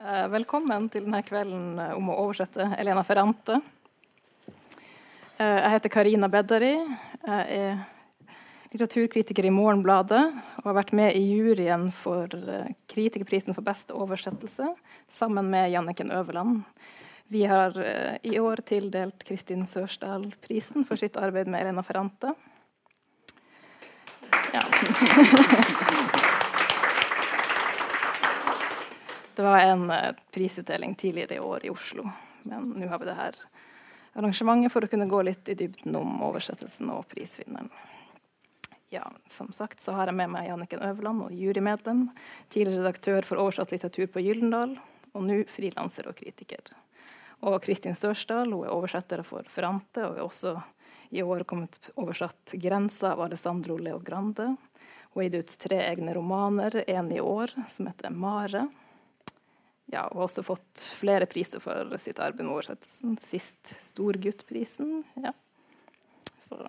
Eh, velkommen til denne kvelden eh, om å oversette Elena Ferrante. Eh, jeg heter Karina Beddari. Jeg er litteraturkritiker i Morgenbladet og har vært med i juryen for Kritikerprisen for beste oversettelse sammen med Janniken Øverland. Vi har i år tildelt Kristin Sørsdal prisen for sitt arbeid med Elena Ferrante. Ja. Det var en uh, prisutdeling tidligere i år i Oslo, men nå har vi det her arrangementet for å kunne gå litt i dybden om oversettelsen og prisvinneren. Ja, som sagt så har jeg med meg Janniken Øverland og jurymedlem, tidligere redaktør for oversatt litteratur på Gyldendal, og nå frilanser og kritiker. Og Kristin Sørsdal hun er oversetter for Ferrante, og er også i år kommet oversatt 'Grensa' av Alessandro Leogrande. Hun har gitt ut tre egne romaner, en i år, som heter 'Mare', ja, og også fått flere priser for sitt arbeid med oversettelsen. Sist Storguttprisen. Ja. Så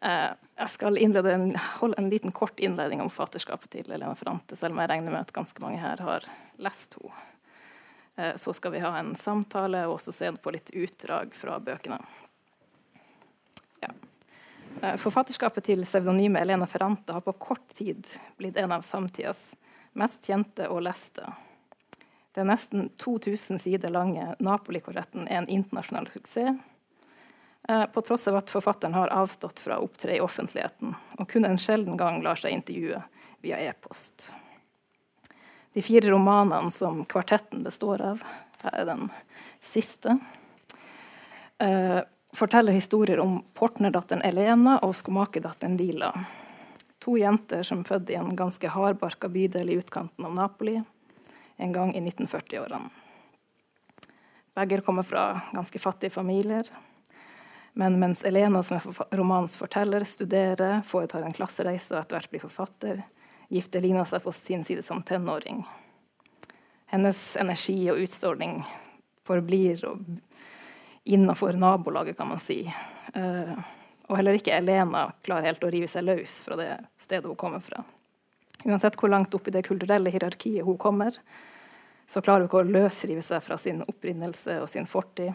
eh, jeg skal en, holde en liten kort innledning om fatterskapet til Elena Ferrante, selv om jeg regner med at ganske mange her har lest henne. Eh, så skal vi ha en samtale og også se på litt utdrag fra bøkene. Ja. Eh, forfatterskapet til pseudonymet Elena Ferrante har på kort tid blitt en av samtidas mest kjente og leste den nesten 2000 sider lange Napoli-korretten er en internasjonal suksess. Eh, på tross av at forfatteren har avstått fra å opptre i offentligheten og kun en sjelden gang lar seg intervjue via e-post. De fire romanene som kvartetten består av, her er den siste, eh, forteller historier om portnerdatteren Elena og skomakerdatteren Lila. To jenter som født i en ganske hardbarka bydel i utkanten av Napoli en gang i 1940-årene. Begge kommer fra ganske fattige familier. Men mens Elena, som er romanens forteller, studerer, foretar en klassereise og etter hvert blir forfatter, gifter Lina seg på sin side som tenåring. Hennes energi og utstråling forblir innenfor nabolaget, kan man si. Uh, og heller ikke Elena klarer helt å rive seg løs fra det stedet hun kommer fra. Uansett hvor langt opp i det kulturelle hierarkiet hun kommer, så klarer hun ikke å løsrive seg fra sin opprinnelse og sin fortid.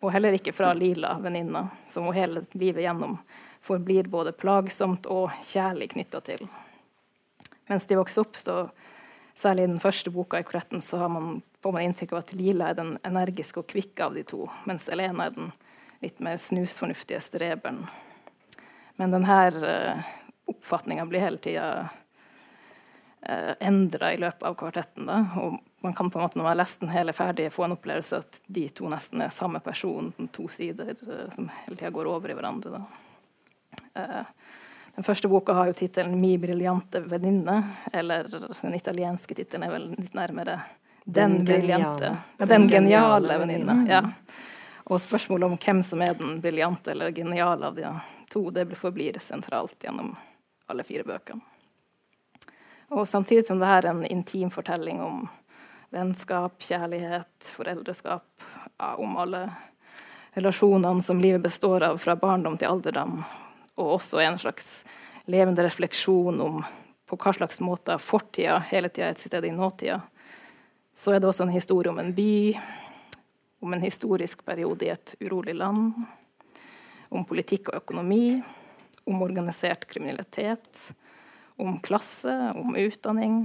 Og heller ikke fra Lila, venninna, som hun hele livet gjennom forblir både plagsomt og kjærlig knytta til. Mens de vokser opp, så særlig i den første boka i Koretten, så man, får man inntrykk av at Lila er den energiske og kvikke av de to, mens Elena er den litt mer snusfornuftige streberen. Men denne uh, oppfatninga blir hele tida eh, endra i løpet av kvartetten. Da. Og man kan på en måte når man har lest den hele ferdig, få en opplevelse at de to nesten er samme person, to sider eh, som hele tida går over i hverandre. Eh, den første boka har jo tittelen 'Mi briljante venninne', eller den italienske tittelen er vel litt nærmere 'Den, briljante'. Den, den geniale venninne. Ja. Og spørsmålet om hvem som er den briljante eller geniale av de to, det forblir sentralt gjennom alle fire bøkene. Og samtidig som det er en intim fortelling om vennskap, kjærlighet, foreldreskap, ja, om alle relasjonene som livet består av fra barndom til alderdom, og også en slags levende refleksjon om på hva slags måte fortida hele tida er et sted i nåtida, så er det også en historie om en by, om en historisk periode i et urolig land, om politikk og økonomi, om organisert kriminalitet, om klasse, om utdanning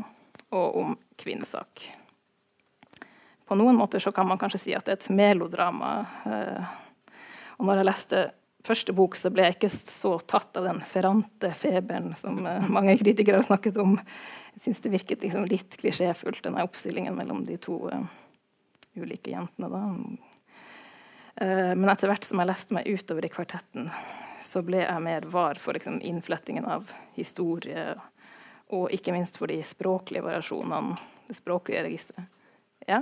og om kvinnesak. På noen måter så kan man kanskje si at det er et melodrama. Eh, og når jeg leste første bok, så ble jeg ikke så tatt av den ferrante feberen som eh, mange kritikere har snakket om. Jeg syns det virket liksom litt klisjéfullt, denne oppstillingen mellom de to uh, ulike jentene. Da. Men etter hvert som jeg leste meg utover i kvartetten, så ble jeg mer var for liksom, innflettingen av historie, og ikke minst for de språklige variasjonene, det språklige registeret. Ja.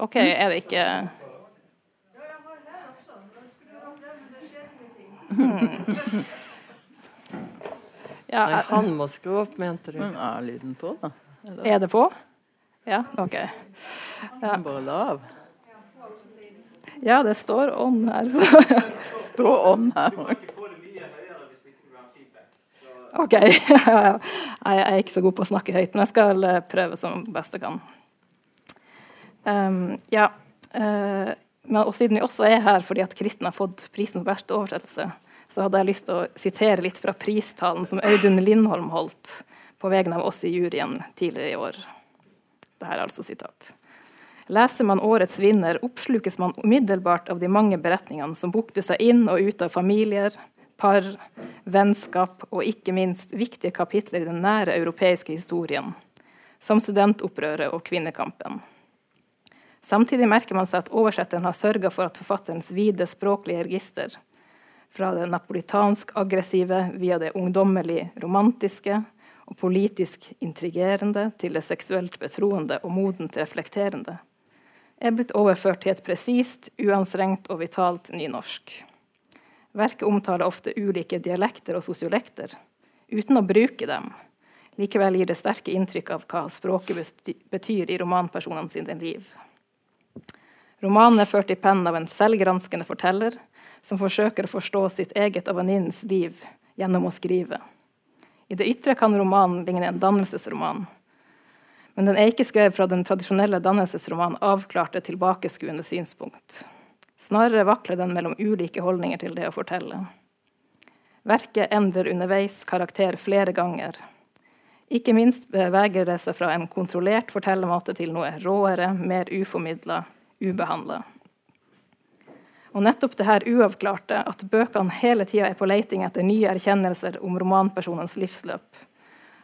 OK, er det ikke hmm. ja, Nei, han må skru opp, mente du. er lyden på, da? Er det på? Ja, OK. Ja. Bare lav. Ja, det står ånd her. Så. står ånd her. OK. Jeg er ikke så god på å snakke høyt, men jeg skal eh, prøve som best jeg kan. Um, ja, uh, men, og siden vi også er her fordi at Kristen har fått prisen for verste oversettelse, så hadde jeg lyst til å sitere litt fra pristalen som Audun Lindholm holdt på vegne av oss i juryen tidligere i år. Dette er altså sitat. Leser man årets vinner, oppslukes man umiddelbart av de mange beretningene som bukter seg inn og ut av familier, par, vennskap og ikke minst viktige kapitler i den nære europeiske historien, som studentopprøret og kvinnekampen. Samtidig merker man seg at oversetteren har sørga for at forfatterens vide språklige register, fra det napolitansk-aggressive via det ungdommelig romantiske og politisk intrigerende til det seksuelt betroende og modent reflekterende, er blitt overført til et presist, uanstrengt og vitalt nynorsk. Verket omtaler ofte ulike dialekter og sosiolekter, uten å bruke dem. Likevel gir det sterke inntrykk av hva språket betyr i romanpersonene sine liv. Romanen er ført i pennen av en selvgranskende forteller som forsøker å forstå sitt eget og venninnens liv gjennom å skrive. I det ytre kan romanen ligne en dannelsesroman. Men den er ikke skrevet fra den tradisjonelle dannelsesromanen avklarte, tilbakeskuende synspunkt. Snarere vakler den mellom ulike holdninger til det å fortelle. Verket endrer underveis karakter flere ganger. Ikke minst beveger det seg fra en kontrollert fortellermåte til noe råere, mer uformidla, ubehandla. Og nettopp det her uavklarte, at bøkene hele tida er på leiting etter nye erkjennelser om romanpersonens livsløp,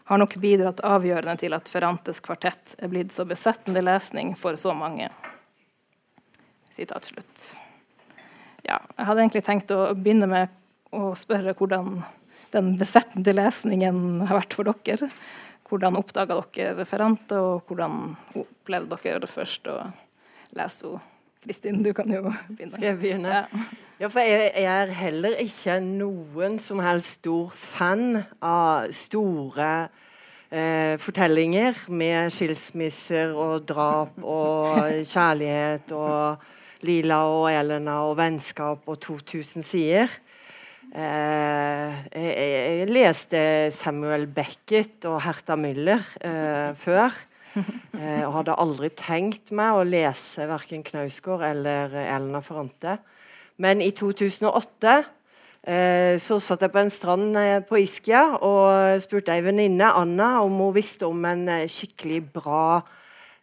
har nok bidratt avgjørende til at Ferrantes kvartett er blitt så besettende lesning for så mange. Sitat slutt. Ja, jeg hadde egentlig tenkt å begynne med å spørre hvordan den besettende lesningen har vært for dere. Hvordan oppdaga dere Ferrante, og hvordan opplevde dere det først? å lese henne. Kristin, du kan jo begynne. Skal jeg begynne? Ja. Ja, for jeg, jeg, er heller ikke noen som helst stor fan av store eh, fortellinger med skilsmisser og drap og kjærlighet og Lila og Elena og vennskap og 2000 sider. Eh, jeg, jeg, leste Samuel Beckett og Herta Müller eh, før. Eh, og hadde aldri tenkt meg å lese verken Knausgård eller Elena Ferrante. Men i 2008 eh, så satt jeg på en strand eh, på Iskia og spurte ei venninne, Anna, om hun visste om en eh, skikkelig bra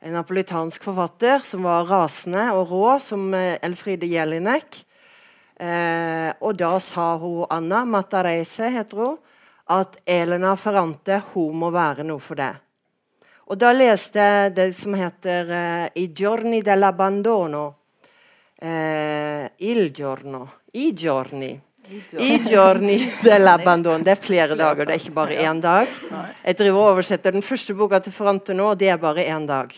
napolitansk forfatter som var rasende og rå, som Elfride Jelinek. Og da sa hun Anna Matarese, heter hun, at Elena Ferrante hun må være noe for det. Og da leste jeg det som heter I giorni dell'abbandono. Uh, il giorno. I giorni. I giorni dell'abandon. Det er flere dager, det er ikke bare én dag. Jeg driver og oversetter den første boka til Forante nå, og det er bare én dag.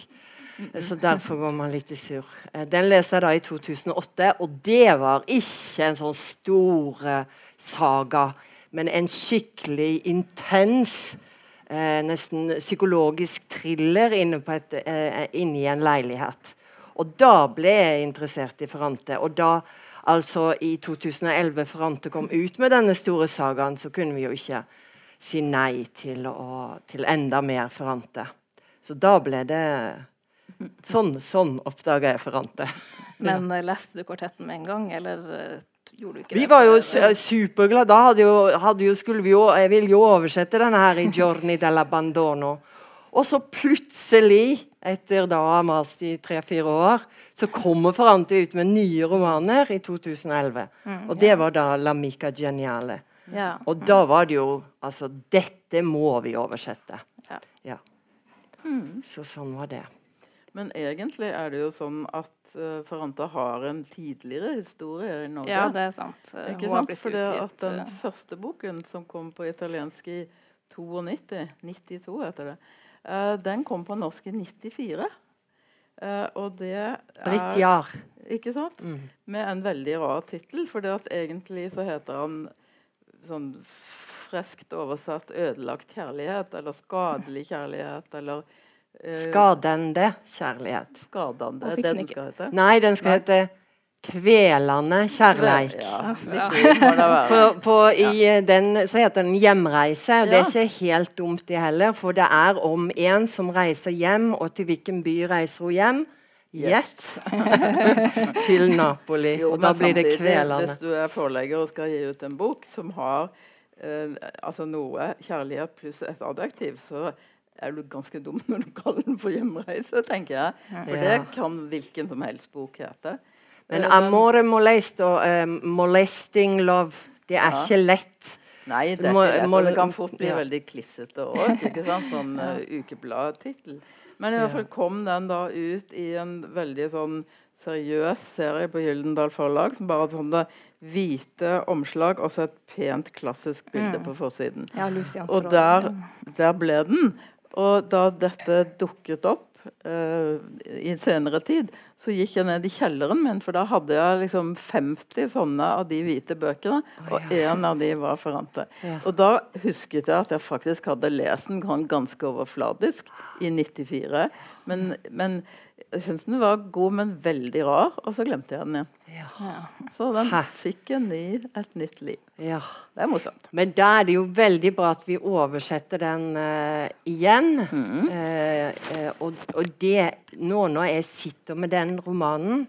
Så derfor går man litt i surr. Uh, den leste jeg da i 2008, og det var ikke en sånn stor saga, men en skikkelig intens eh, nesten psykologisk thriller inne, et, eh, inne, i en leilighet. Og da ble jeg interessert i Ferrante. Og da, altså i 2011 Ferrante kom ut med denne store sagaen, så kunne vi jo ikke si nei til, å, til enda mer Ferrante. Så da ble det Sånn, sånn oppdaga jeg Ferrante. Men uh, leste du kvartetten med en gang, eller uh, gjorde du ikke det? vi var jo superglade. Da hadde jo, hadde jo, skulle vi jo Jeg ville jo oversette denne her i Giorni dell'Abbandono. Og så plutselig, etter da å ha mast i tre-fire år, så kommer Ferrante ut med nye romaner i 2011. Mm, Og det var da 'La mica geniale'. Ja. Og da var det jo Altså, dette må vi oversette. Ja. Ja. Så sånn var det. Men egentlig er det jo sånn at uh, Ferrante har en tidligere historie i Norge. ja, det er sant. Uh, Ikke hun sant? For det at den uh, første boken, som kom på italiensk i 92, 92 heter det, eh, den kom på norsk i 94. Eh, og det er Britt Jahr. Ikke sant? Mm. Med en veldig rar tittel, for egentlig så heter han sånn freskt oversatt 'ødelagt kjærlighet' eller 'skadelig kjærlighet' eller uh, Skadende kjærlighet. skadende. Er det den den skal hete? Nei, den skal Nei. hete Kvelende kjærleik. Ja, Ja. på, I den så heter den 'Hjemreise'. og Det er ikke helt dumt, det heller. For det er om en som reiser hjem, og til hvilken by reiser hun hjem? Gjett! til Napoli. Jo, og da blir det kvelende. Hvis du er forlegger og skal gi ut en bok som har eh, altså noe kjærlighet pluss et adjektiv, så er du ganske dum når du kaller den for hjemreise, tenker jeg. For Ja. det kan hvilken som helst bok hete. Men Eh, amore molesto, um, molesting love, det er Ja. ikke lett. Nei, det, er Må- ikke lett, må- det kan fort bli ja. veldig klissete òg. Sånn uh, ukebladtittel. Men i hvert fall kom den da ut i en veldig sånn seriøs serie på Gyldendal Forlag, som bare hadde sånne hvite omslag og så et pent, klassisk bilde på forsiden. Ja, Lucian Og der, der ble den. Og da dette dukket opp eh, i senere tid, så gikk jeg ned i kjelleren min, for da hadde jeg liksom 50 sånne av de hvite bøkene, og én av de var Ferrante. Ja. Og da husket jeg at jeg faktisk hadde lest den ganske overfladisk i 94. Men, men jeg syntes den var god, men veldig rar, og så glemte jeg den igjen. Så den Hæ. fikk en ny, et nytt liv. Ja. Det er morsomt. Men da er det jo veldig bra at vi oversetter den uh, igjen. Mm. Uh, uh, og, og det Nå når jeg sitter med den romanen,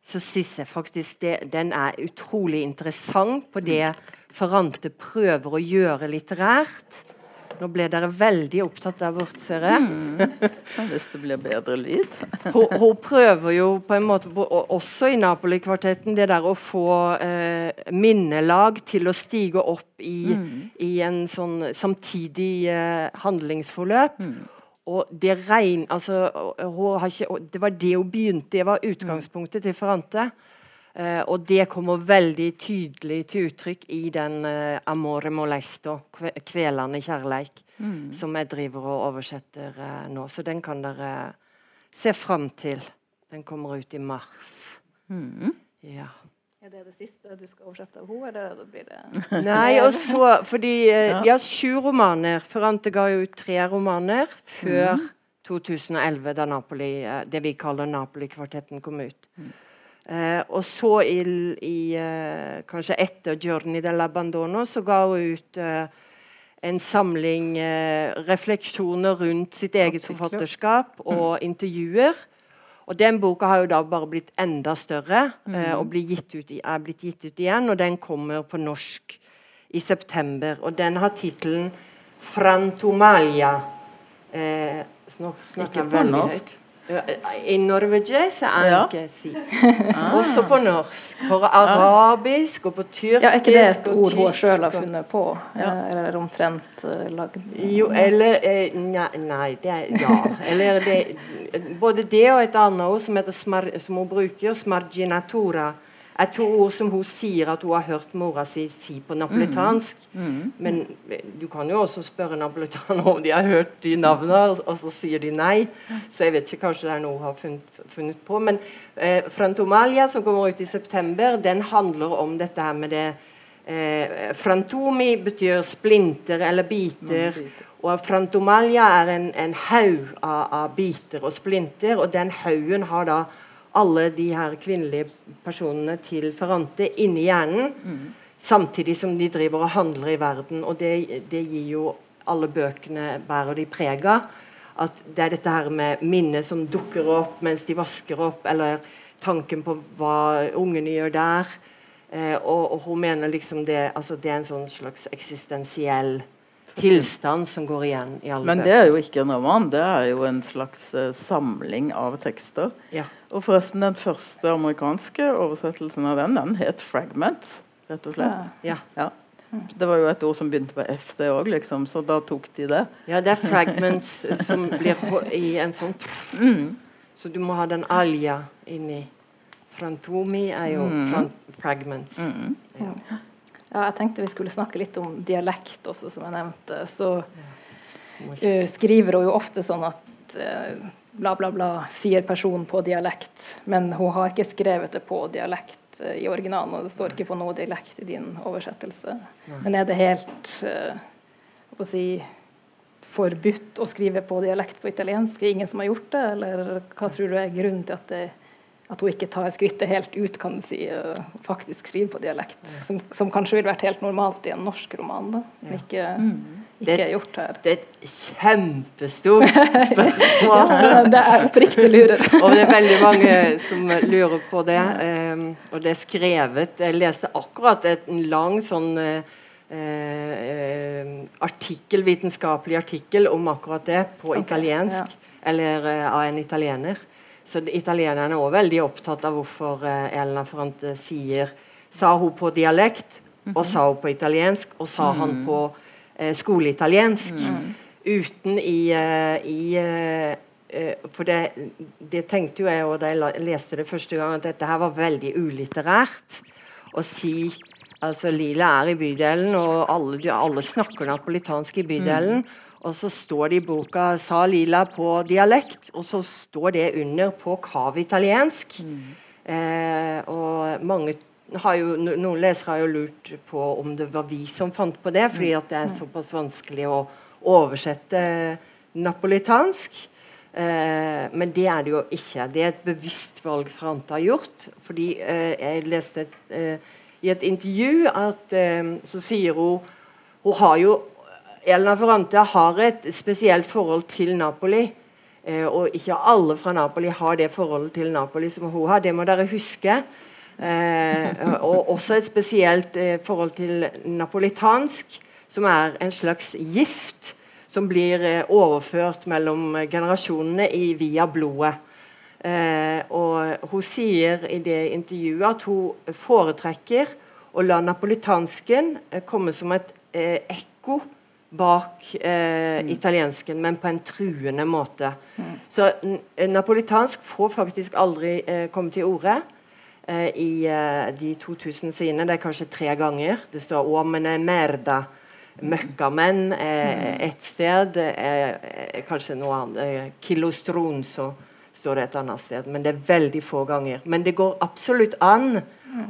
så syns jeg faktisk det, den er utrolig interessant på det Ferrante prøver å gjøre litterært. Nå ble dere veldig opptatt der borte, ser jeg. Mm. Hvis det blir bedre lyd. hun, hun prøver jo på en måte, også i Napoli-kvartetten, det der å få eh, minnelag til å stige opp i, i en sånn samtidig eh, handlingsforløp. Og det regn... Altså, hun har ikke, det var det hun begynte Det var utgangspunktet til Ferrante. Eh, og det kommer veldig tydelig til uttrykk i den eh, 'Amore molesto', kve, 'Kvelende kjærleik', som jeg driver og oversetter eh, nå. Så den kan dere se fram til. Den kommer ut i mars. Ja. Er det det siste du skal oversette av henne, eller blir det Nei, og så Fordi Ja. har sju romaner. Ferrante ga jo ut tre romaner før 2011, da Napoli, det vi kaller Napoli-kvartetten kom ut. Eh, og så i, i eh, kanskje etter 'Giorni dell'Abbandono' så ga hun ut eh, en samling eh, refleksjoner rundt sitt eget Artikler. forfatterskap og intervjuer. Og den boka har jo da bare blitt enda større eh, og blir gitt ut i, er blitt gitt ut igjen. Og den kommer på norsk i september. Og den har tittelen 'Frantomalia'. Eh, Ikke på norsk. I norvegese er Ja. si. Også på norsk. På arabisk og på tyrkisk Ja, Er ikke det et ord hun selv sjøl har funnet på? Ja. Eller omtrent uh, lagd Jo, eller eh, nei, nei, det er Ja. Eller det Både det og et annet ord som, heter smar, som hun bruker, 'smarginatura', er to ord som hun sier at hun har hørt mora si si på napolitansk. Men eh, du kan jo også spørre napolitanere om de har hørt de navnene, og så sier de nei. Så jeg vet ikke, kanskje det er noe hun har funnet, funnet på. Men eh, 'Frantomalia', som kommer ut i september, den handler om dette her med det eh, Frantomi betyr splinter eller biter. Og frantomalia er en, en haug av, av biter og splinter, og den haugen har da alle de her kvinnelige personene til Ferrante inni hjernen, samtidig som de driver og handler i verden. Og det, det gir jo alle bøkene bærer de preg av. At det er dette her med minnet som dukker opp mens de vasker opp, eller tanken på hva ungene gjør der. Eh, og, og hun mener liksom det, altså det er en sånn slags eksistensiell tilstand som går igjen i alle Men det er jo ikke en roman, det er jo en slags uh, samling av tekster. Ja. Og forresten, den første amerikanske oversettelsen av den, den het 'Fragments', rett og slett. Ja. Ja. Det var jo et ord som begynte på F, det òg, liksom, så da tok de det. ja, det er fragments som blir på, i en sånn Så du må ha den alja inni. Frantomi er jo fran fragments. Ja. Ja, jeg tenkte vi skulle snakke litt om dialekt også, som jeg nevnte. Så uh, skriver hun jo ofte sånn at eh, bla, bla, bla sier personen på dialekt, men hun har ikke skrevet det på dialekt eh, i originalen, og det står ikke på noe dialekt i din oversettelse. Men er det helt å hva si, forbudt å skrive på dialekt på italiensk? Er ingen som har gjort det, eller hva tror du er grunnen til at det at hun ikke tar skrittet helt ut, kan du si, og faktisk skriver på dialekt. Som, som kanskje ville vært helt normalt i en norsk roman, da. Men ikke, ikke Det- gjort her. Det er et kjempestort spørsmål. Ja, det er oppriktig lurer. Og det er veldig mange som lurer på det. Um, og det er skrevet Jeg leste akkurat en lang sånn uh, artikkel, vitenskapelig artikkel om akkurat det på okay, italiensk. ja. Eller uh, av en italiener. Så de, italienerne er også veldig opptatt av hvorfor uh, Elena Ferrante sier Sa hun på dialekt, og sa hun på italiensk, og sa han på eh, Mm. Uten i, eh, i eh, For det, det tenkte jo jeg og da jeg leste det første gang, at dette her var veldig ulitterært. Å si Altså, Lila er i bydelen, og alle, alle snakker napolitansk i bydelen. Og så står det i boka 'Sa Lila på dialekt', og så står det under på kav italiensk. Eh, og mange jo, noen lesere har jo lurt på om det var vi som fant på det, fordi at det er såpass vanskelig å oversette napolitansk. Eh, men det er det jo ikke. Det er et bevisst valg Frante har gjort. Fordi eh, jeg leste et, eh, i et intervju at eh, så sier hun Hun har jo Elna Ferrante har et spesielt forhold til Napoli. Eh, og ikke alle fra Napoli har det forholdet til Napoli som hun har. Det må dere huske. Eh, og også et spesielt eh, forhold til napolitansk, som er en slags gift som blir eh, overført mellom generasjonene i, via blodet. Eh, og hun sier i det intervjuet at hun foretrekker å la napolitansken komme som et ekko bak eh, italiensken, men på en truende måte. Så n- eh, napolitansk får faktisk aldri eh, komme til orde i eh, de 2000 sidene. Det er kanskje tre ganger. Det står omene merda'. Møkkamenn er ett sted. Er eh, kanskje noe annet. kilostron så står det et annet sted. Men det er veldig få ganger. Men det går absolutt an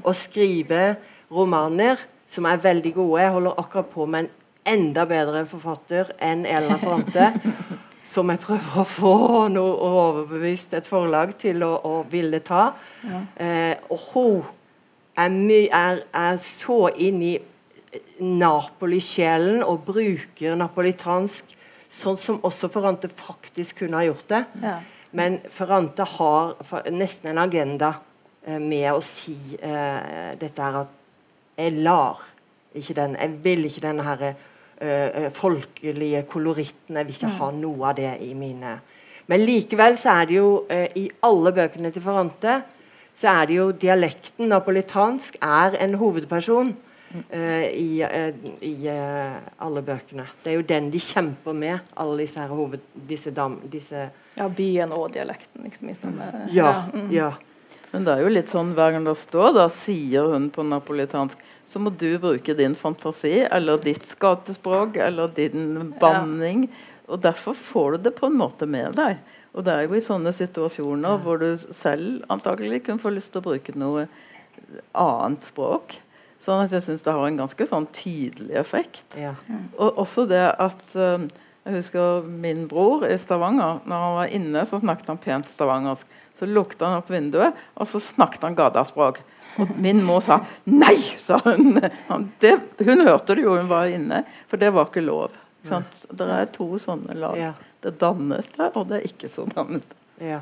å skrive romaner som er veldig gode. Jeg holder akkurat på med en enda bedre forfatter enn Elna Ferrante. som jeg prøver å få noe overbevist et forlag til å, å ville ta. Eh, og hun er, my, er, er så inn i Napoli-sjelen og bruker napolitansk sånn som også Ferrante faktisk kunne ha gjort det. Ja. Men Ferrante har nesten en agenda eh, med å si eh, dette her at jeg lar ikke den Jeg vil ikke den her eh, eh, folkelige koloritten. Jeg vil ikke ha noe av det i mine Men likevel så er det jo eh, i alle bøkene til Ferrante så er det jo dialekten napolitansk er en hovedperson eh, i, eh, i eh, alle bøkene. Det er jo den de kjemper med, alle disse her hoved... Disse dam... Disse Ja, byen og dialekten, liksom. I ja, Ja. mm. ja. Men det er jo litt sånn hver gang det står, da sier hun på napolitansk, så må du bruke din fantasi eller ditt gatespråk eller din banning. Og derfor får du det på en måte med deg. Og det er jo i sånne situasjoner hvor du selv antagelig kunne få lyst til å bruke noe annet språk. Sånn at jeg syns det har en ganske sånn tydelig effekt. ja. Og også det at eh, Jeg husker min bror i Stavanger. Når han var inne, så snakket han pent stavangersk. Så lukket han opp vinduet, og så snakket han gataspråk. Og min mor sa 'nei', sa hun. Det, hun hørte det jo hun var inne, for det var ikke lov. Sant? Det er to sånne lag. Det er dannete, og det er ikke så dannete. ja.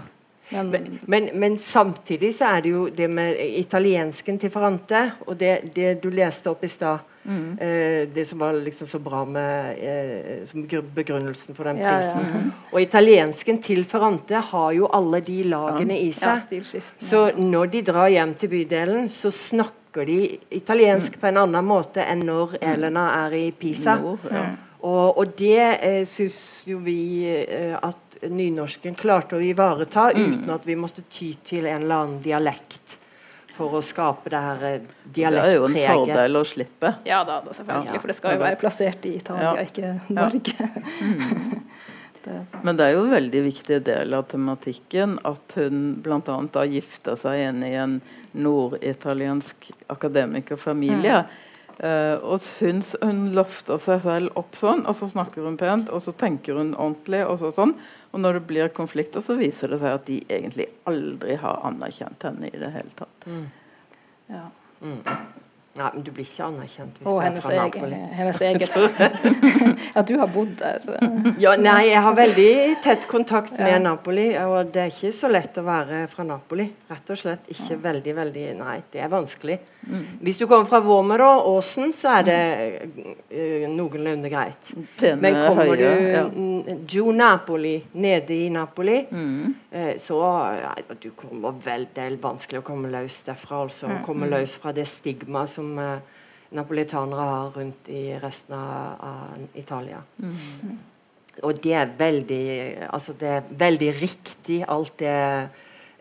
Men, Men, men, samtidig så er det jo det med italiensken til Ferrante, og det, det du leste opp i stad eh, Det som var liksom så bra med eh, som begrunnelsen for den Ja, ja. prisen. Og italiensken til Ferrante har jo alle de lagene i seg. Så når de drar hjem til bydelen, så snakker de italiensk på en annen måte enn når Elena er i Pisa. Ja. Og, og det eh, syns jo vi eh, at nynorsken klarte å ivareta uten at vi måtte ty til en eller annen dialekt for å skape det her dialektpreget. Det er jo en fordel å slippe. Ja da, da selvfølgelig. Ja. For det skal jo være plassert i Italia, Ja. ikke Norge. det er. Men det er jo en veldig viktig del av tematikken at hun bl.a. da gifta seg inn i en norditaliensk akademikerfamilie. Eh, og syns hun løfter seg selv opp sånn, og så snakker hun pent, og så tenker hun ordentlig, og så sånn. Og når det blir konflikter, så viser det seg at de egentlig aldri har anerkjent henne i det hele tatt. Ja. Nei, men du blir ikke anerkjent hvis Og du er fra Napoli. Napoli. hennes eget Ja, du har bodd der. Ja, nei, jeg har veldig tett kontakt med Ja. Napoli, og det er ikke så lett å være fra Napoli. Rett og slett ikke veldig, veldig Nei, det er vanskelig. Hvis du kommer fra Våmero, Åsen, så er det uh, noenlunde greit. Pene, Men kommer høye, du ja. n- Napoli, nede i Napoli, Mm. uh, så uh, du kommer vel, er vanskelig å komme løs derfra. altså. Mm. komme løs fra det stigmaet som uh, napolitanere har rundt i resten av, av Italia. Og det er veldig altså det er veldig riktig, alt det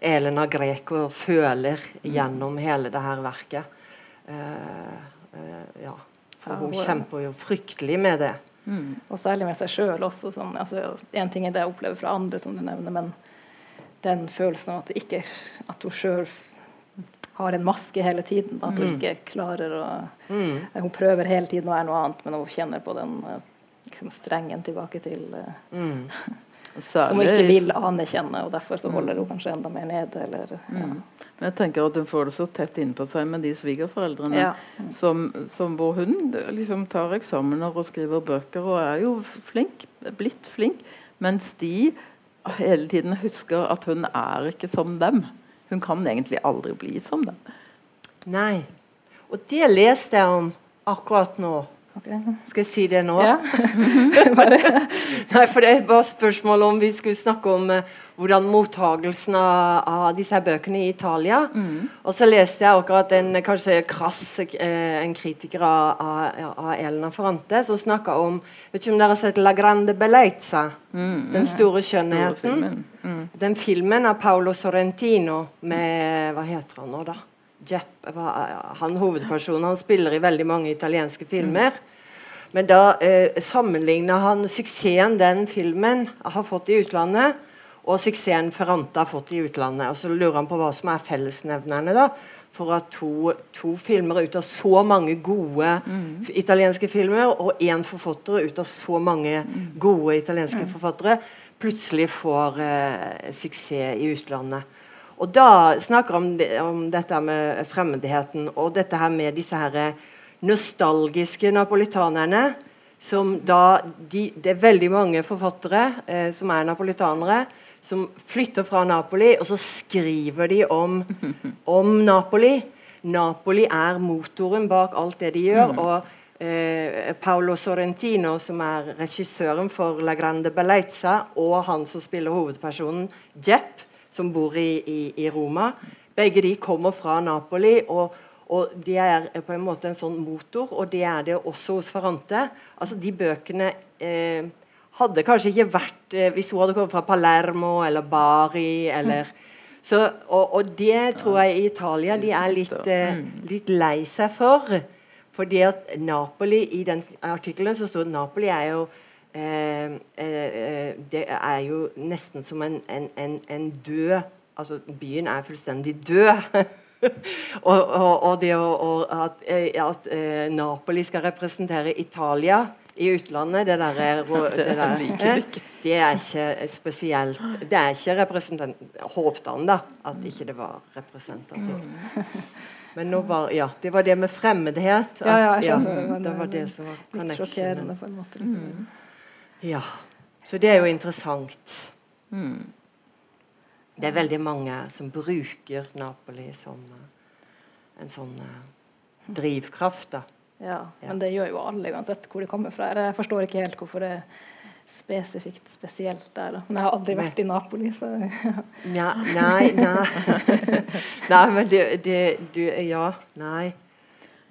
Elena Greco føler gjennom hele det her verket. Eh, eh, ja. For hun er- kjemper jo fryktelig med det. Og særlig med seg sjøl også. Sånn, altså, en ting er det jeg opplever fra andre, som du nevner, men den følelsen av at, ikke, at hun sjøl har en maske hele tiden. At hun ikke klarer å Mm. Hun prøver hele tiden å være noe annet, men hun kjenner på den eh, liksom, strengen tilbake til eh, Mm. Som hun ikke vil anerkjenne, og derfor så holder hun kanskje enda mer nede. Eller, ja. Men jeg tenker at hun får det så tett innpå seg med de svigerforeldrene Ja. som, som hvor hun liksom tar eksamener og skriver bøker og er jo flink, blitt flink, mens de hele tiden husker at hun er ikke som dem. Hun kan egentlig aldri bli som dem. Nei. Og det leste jeg om akkurat nå. Skal jeg si det nå? Ja. Nei, for det var spørsmål om vi skulle snakke om eh, hvordan mottagelsen av, av disse bøkene i Italia. Og så leste jeg akkurat en kanskje krass eh, en kritiker av, av, av Elena Ferrante som snakka om Vet ikke om dere har sett La Grande Bellezza? Den store skjønnheten. filmen. Mm. Den filmen av Paolo Sorrentino med Hva heter han nå, da? Jepp, han hovedpersonen. Han spiller i veldig mange italienske filmer. Men da eh, sammenligner han suksessen den filmen har fått i utlandet, og suksessen Ferrante har fått i utlandet. Og så lurer han på hva som er fellesnevnerne da, for at to, to filmer ut av så mange gode mm. italienske filmer, og én forfatter ut av så mange gode italienske forfattere, plutselig får eh, suksess i utlandet. Og da snakker han om, om dette med fremmedheten og dette her med disse her nostalgiske napolitanerne. Som da de, Det er veldig mange forfattere eh, som er napolitanere, som flytter fra Napoli, og så skriver de om, om Napoli. Napoli er motoren bak alt det de gjør. og eh, Paolo Sorrentino, som er regissøren for La Grande Bellezza, og han som spiller hovedpersonen, Jepp, som bor i, i, i Roma. Begge de kommer fra Napoli, og, og de er på en måte en sånn motor, og det er det også hos Ferrante. Altså, de bøkene eh, hadde kanskje ikke vært eh, Hvis hun hadde kommet fra Palermo eller Bari eller så, og, og det tror jeg i Italia de er litt, eh, litt lei seg for. Fordi at Napoli I den artikkelen så sto det Napoli er jo Det er jo nesten som en, en, en, en død Altså, byen er fullstendig død. og, og, og det å, og at, eh, at eh, Napoli skal representere Italia i utlandet, det der, er det der eh, det er ikke spesielt Det er ikke representant... Håpte han, da, at ikke det var representativt. Men nå var Ja, det var det med fremmedhet. Ja, ja, men det var det som var Litt sjokkerende på en måte. Ja. Så det er jo interessant. Mm. Det er veldig mange som bruker Napoli som eh, en sånn eh, drivkraft, da. Ja, Ja. men det gjør jo alle, uansett hvor de kommer fra. Jeg forstår ikke helt hvorfor det er spesifikt spesielt der. Da. Men jeg har aldri vært i Napoli, så Nja, nei, nei. nei, men det, det du, Ja, nei.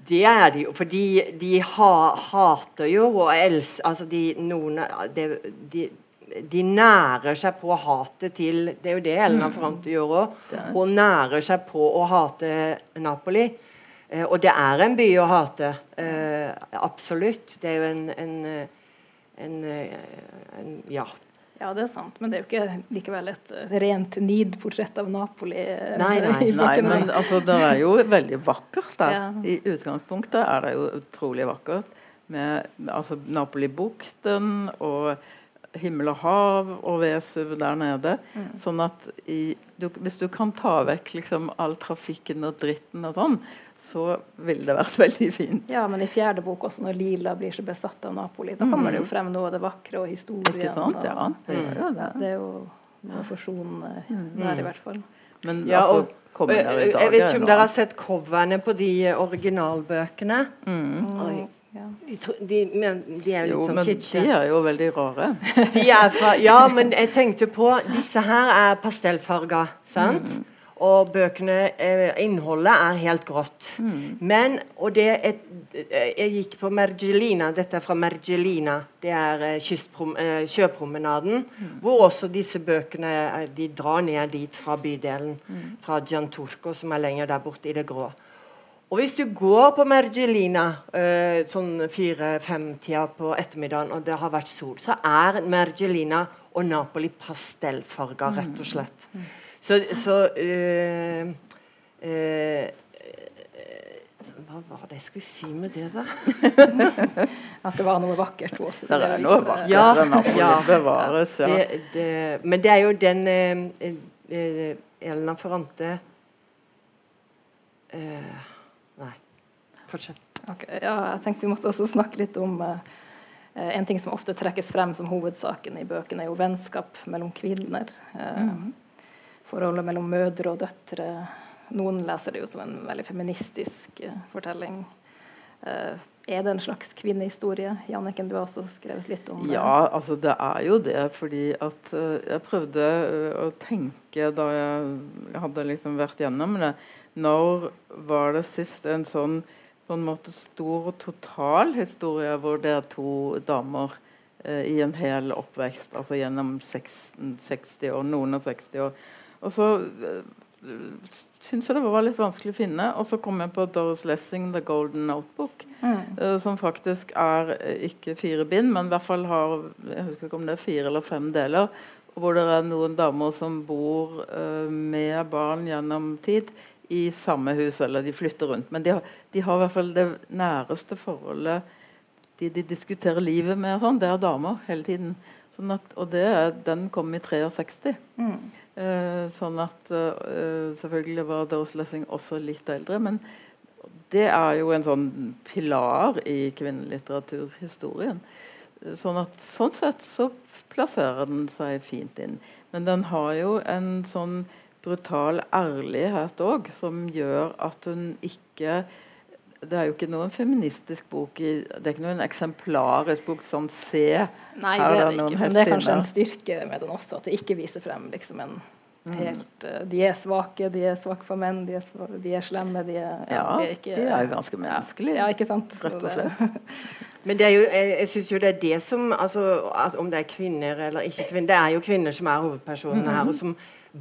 Det er de jo. For de, de ha, hater jo og elsker Altså, de noen de, de, de nærer seg på hatet til Det er jo det Elena Ferrante gjør òg. Hun nærer seg på å hate Napoli. Eh, og det er en by å hate. Eh, absolutt. Det er jo en, en, en, en Ja. Ja, det er sant, men det er jo ikke likevel et eh, rent nid-portrett av Napoli. eh, Nei, nei. Nei, men altså, det er jo veldig vakkert der. Ja. I utgangspunktet er det jo utrolig vakkert. Med altså, Napoli-bukten og himmel og hav og Vesuv der nede. Mm. Sånn at i, du, hvis du kan ta vekk liksom all trafikken og dritten og sånn, så ville det vært veldig fint. Ja, men i fjerde bok også, når Lila blir så besatt av Napoli, da kommer det jo frem noe av det vakre og historien. Mm. Ikke sant? og- Ja, det gjør jo det. Det er jo noe forsonende Mm. der, i hvert fall. Men Ja, altså, og- i jeg, dag jeg vet ikke om dere har sett coverne på de originalbøkene. originalbøkene. Oi. Ja. De, de, men, de er jo litt sånn men de er jo veldig rare. De er fra, ja, men jeg tenkte på Disse her er pastellfarga, sant? Mm. Og bøkene eh, Innholdet er helt grått. Mm. Men Og det et, Jeg gikk på Mergelina. Dette er fra Mergelina. Det er eh, kystprom, eh, sjøpromenaden. Mm. Hvor også disse bøkene eh, De drar ned dit fra bydelen. Mm. Fra Gianturco, som er lenger der borte i det grå. Og hvis du går på Mergelina eh, sånn fire-fem-tida på ettermiddagen, og det har vært sol, så er Mergelina og Napoli pastellfarga, rett og slett. Så, så eh, eh, Hva var det jeg skulle si med det, da? At det var noe vakkert også. Det er noe vakkert Ja, ved Napoli. ja. Bevares, ja. Det, det, men det er jo den eh, eh, Ferrante eh, fortsett. Okay, ja, jeg tenkte vi måtte også snakke litt om eh, En ting som ofte trekkes frem som hovedsaken i bøkene, er jo vennskap mellom kvinner. Eh, Forholdet mellom mødre og døtre. Noen leser det jo som en veldig feministisk uh, fortelling. Er det en slags kvinnehistorie? Janniken, du har også skrevet litt om det. Ja, altså det er jo det. Fordi at jeg prøvde å tenke da jeg hadde liksom vært gjennom det Når var det sist en sånn på en måte stor og total historie hvor det er to damer eh, i en hel oppvekst, altså gjennom 16, 60 år, noen og 60 år. Og så uh, syns jeg det var litt vanskelig å finne. Og så kom jeg på Doris Lessing, 'The Golden Notebook'. Mm. Eh, som faktisk er eh, ikke fire bind, men i hvert fall har jeg husker ikke om det er fire eller fem deler. Hvor det er noen damer som bor eh, med barn gjennom tid i samme hus, eller de flytter rundt. Men de har, de har i hvert fall det næreste forholdet de, de diskuterer livet med, og sånn, det er damer hele tiden. Sånn at, og det, den kom i 63. Mm. Eh, sånn at eh, Selvfølgelig var Doris Lessing også litt eldre, men det er jo en sånn pilar i kvinnelitteraturhistorien. Eh, Sånn at sånn sett så plasserer den seg fint inn. Men den har jo en sånn brutal ærlighet òg, som gjør at hun ikke det er jo ikke noen feministisk bok i, Det er ikke noen eksemplarisk bok sånn se. Nei, Her det er det noen ikke, men det er kanskje en styrke med den også, at det ikke viser frem liksom en Mm. helt eh, De er svake, de er svake for menn, de er, svake, de er slemme, de er Ja, de er ikke, de er jo ganske menneskelige. Ja, ikke sant? Rett og slett. Men det er jo, jeg, jeg syns jo det er det som altså, at Om det er kvinner eller ikke kvinner Det er jo kvinner som er hovedpersonene her, og som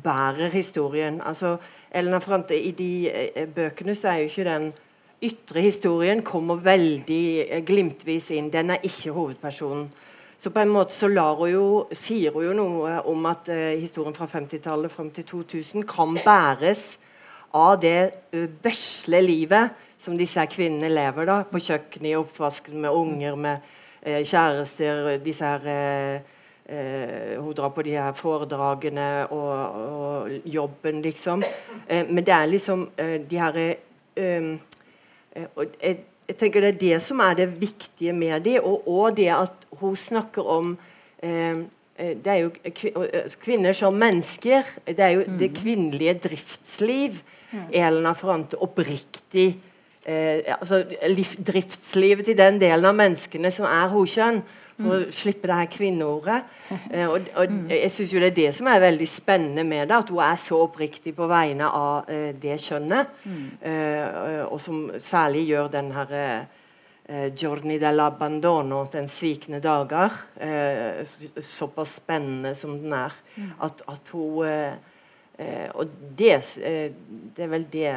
bærer historien. Altså, Elena Frante, I de eh, bøkene så er jo ikke den ytre historien kommer veldig eh, glimtvis inn. Den er ikke hovedpersonen. Så på en måte så lar hun jo, sier hun jo noe om at eh, historien fra 50-tallet fram til 2000 kan bæres av det ø, vesle livet som disse kvinnene lever da, på kjøkkenet, i oppvasken, med unger, med eh, kjærester disse her eh, eh, Hun drar på de her foredragene og, og jobben, liksom. Eh, men det er liksom eh, de her eh, eh, og jeg, jeg tenker Det er det som er det viktige med dem, og, og det at hun snakker om det er jo eh, kvinner som mennesker. Det er jo det kvinnelige driftsliv. Elena Ferrante oppriktig eh, altså Driftslivet til den delen av menneskene som er hokjønn. For å slippe det her kvinneordet. Eh, og, og jeg syns jo det er det som er veldig spennende med det. At hun er så oppriktig på vegne av eh, det kjønnet. Eh, og som særlig gjør den herre eh, Giorni dell'abbandono, Den svikne dager, eh, såpass spennende som den er. At, at hun eh, Og det, det er vel det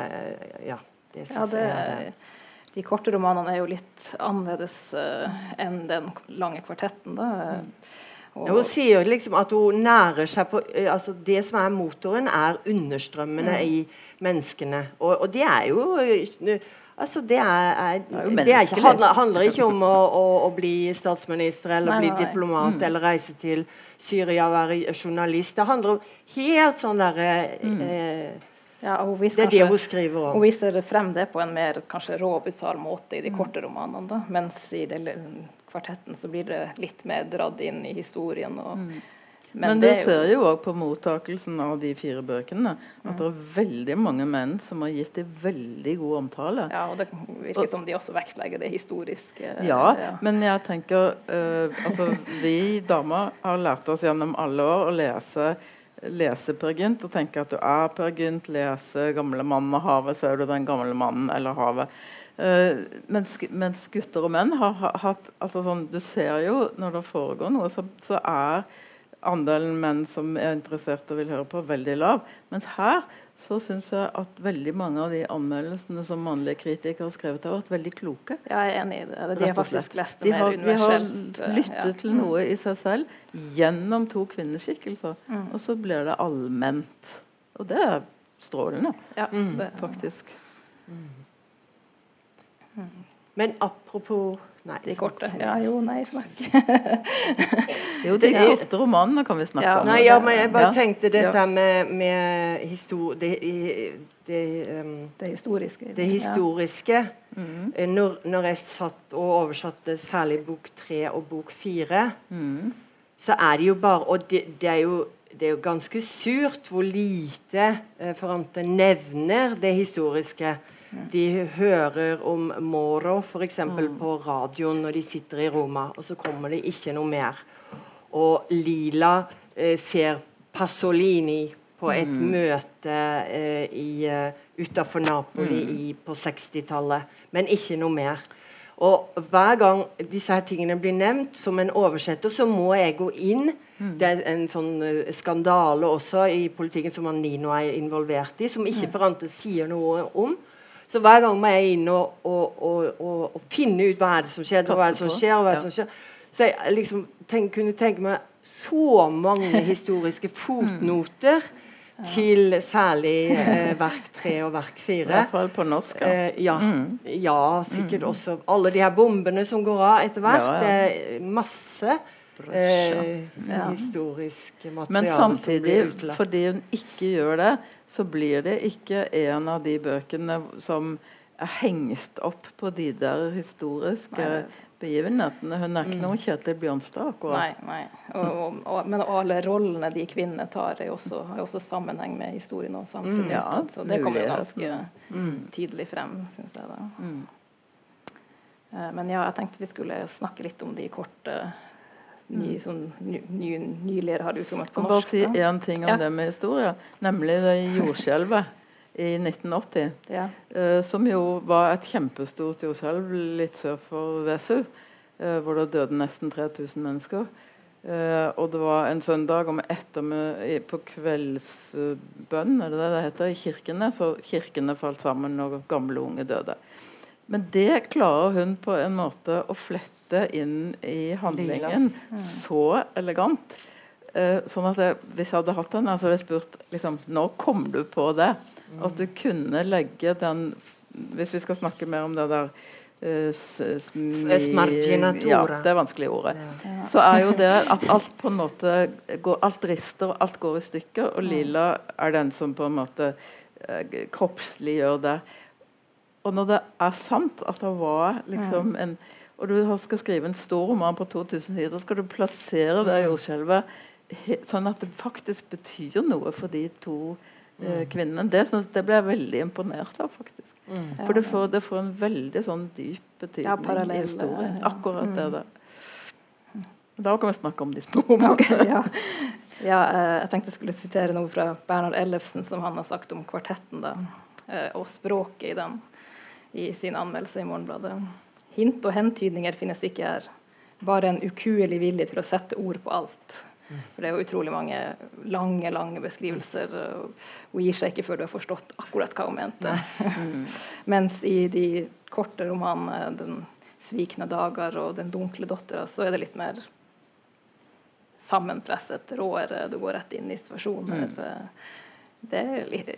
Ja, det syns ja, jeg er de korte romanene er jo litt annerledes eh, enn den lange kvartetten. Da. Og, hun sier liksom at hun nærer seg på eh, altså Det som er motoren, er understrømmene i menneskene. Og, og det er jo eh, Altså, det er, er, Det er jo det er ikke, handler, handler ikke om å, å, å bli statsminister eller Nei, bli nei, nei. diplomat eller reise til Syria og være journalist. Det handler om helt sånn derre eh, ja, og hun viser Det er det hun skriver om. Hun viser frem det på en mer kanskje rå, brutal måte i de korte romanene. da, Mens i det, kvartetten så blir det litt mer dratt inn i historien. Og, Men, men du er ser jo òg på mottakelsen av de fire bøkene at det er veldig mange menn som har gitt dem veldig god omtale. Ja, og det virker som de også vektlegger det historiske. Ja, men jeg tenker uh, Altså, vi damer har lært oss gjennom alle år å lese lese Per Gynt og tenke at du er Per Gynt, lese 'Gamle mannen og havet', så er du den gamle mannen eller havet. Uh, mens, mens gutter og menn har ha- hatt altså sånn, Du ser jo når det foregår noe, så, så er andelen menn som er interessert og vil høre på, veldig lav. Mens her så syns jeg at veldig mange av de anmeldelsene som mannlige kritikere har skrevet, har vært veldig kloke. Ja, jeg er enig i det. De har faktisk lest det mer universelt. de har eh, lyttet ja. til noe i seg selv gjennom to kvinneskikkelser. Mm. Og så blir det allment. Og det er strålende, Ja, Mm. det, faktisk. Men apropos Nei, de korte. Ja, jo, nei, snakk. Jo, de Ja. korte romanene kan vi snakke Ja. om. Nei, ja, men jeg bare Ja. tenkte dette Ja. med, med histor... Det, det, um, Det historiske. det historiske Mm. Eh, når, når jeg satt og oversatte særlig bok tre og bok fire, Mm. så er det jo bare Og det, det, er, jo, det er jo ganske surt hvor lite eh, Forante nevner det historiske. De hører om Moro f.eks. Mm. på radioen når de sitter i Roma, og så kommer det ikke noe mer. Og Lila eh, ser Pasolini på et Mm. møte eh, i, uh, utafor Napoli Mm. i, på 60-tallet, men ikke noe mer. Og hver gang disse her tingene blir nevnt som en oversetter, så må jeg gå inn. Mm. Det er en sånn eh, skandale også i politikken som Nino er involvert i, som ikke Ferrante sier noe om. Så hver gang må jeg inn og, og, og, og, finne ut hva er det som skjer, hva er det som skjer, og hva er det som skjer. Så jeg liksom tenk, kunne tenke meg så mange historiske fotnoter til særlig eh, verk tre og verk fire. I hvert fall på norsk. Ja. Eh, ja, Mm. ja, sikkert også alle de her bombene som går av etter hvert. Ja, ja. Det er masse eh, Ja. historisk materiale Men som samtidig, blir utelatt. fordi hun ikke gjør det, så blir det ikke en av de bøkene som er hengst opp på de der historiske Nei. begivenhetene. Hun er ikke noen Kjetil Bjørnstad, akkurat. nei. Og, og, og, men alle rollene de kvinnene tar, er også, jo også sammenheng med historien og samfunnet. Mm, ja, så det kommer jo ganske. Mm. tydelig frem, syns jeg. da. Mm. Eh, Men ja, jeg tenkte vi skulle snakke litt om de korte ny, sånn, ny, ny, ny leder hadde utkommet på kan bare si én ting om Ja. det med historie, nemlig det jordskjelvet i 1980. Ja. eh, som jo var et kjempestort jordskjelv litt sør for Vesu, eh, hvor det døde nesten 3000 mennesker. Eh, og det var en søndag om ettermiddag på kveldsbønn, er det det det heter, i kirkene. Så kirkene falt sammen og gamle unge døde. Men det klarer hun på en måte å flette inn i handlingen så elegant. Eh, sånn at jeg, Hvis jeg hadde hatt henne, så hadde jeg spurt liksom, Når kom du på det? At du kunne legge den Hvis vi skal snakke mer om det der eh, Smarginatura. Ja, det er vanskelig ordet. Så er jo det at alt på en måte går, Alt rister, og alt går i stykker. Og Lila er den som på en måte eh, kroppsliggjør det. Og når det er sant at det var liksom en Og du skal skrive en stor roman på 2000 sider, skal du plassere det jordskjelvet sånn at det faktisk betyr noe for de to uh, kvinnene. Det, synes, det ble jeg veldig imponert av, faktisk. For det får, det får en veldig sånn dyp betydning Ja, i historien. Akkurat Akkurat det der. Da kan vi snakke om de små romanene. Ok, ja. ja, eh, jeg tenkte jeg skulle sitere noe fra Bernhard Ellefsen, som han har sagt om kvartetten da, eh, og språket i den, i sin anmeldelse i Morgenbladet. Hint og hentydninger finnes ikke her. Bare en ukuelig vilje til å sette ord på alt. For det er jo utrolig mange lange lange beskrivelser. Hun gir seg ikke før du har forstått akkurat hva hun mente. Mens i de korte romanene 'Den svikne dager' og 'Den dunkle dattera', så er det litt mer sammenpresset, råere. Du går rett inn i situasjoner. Det er litt,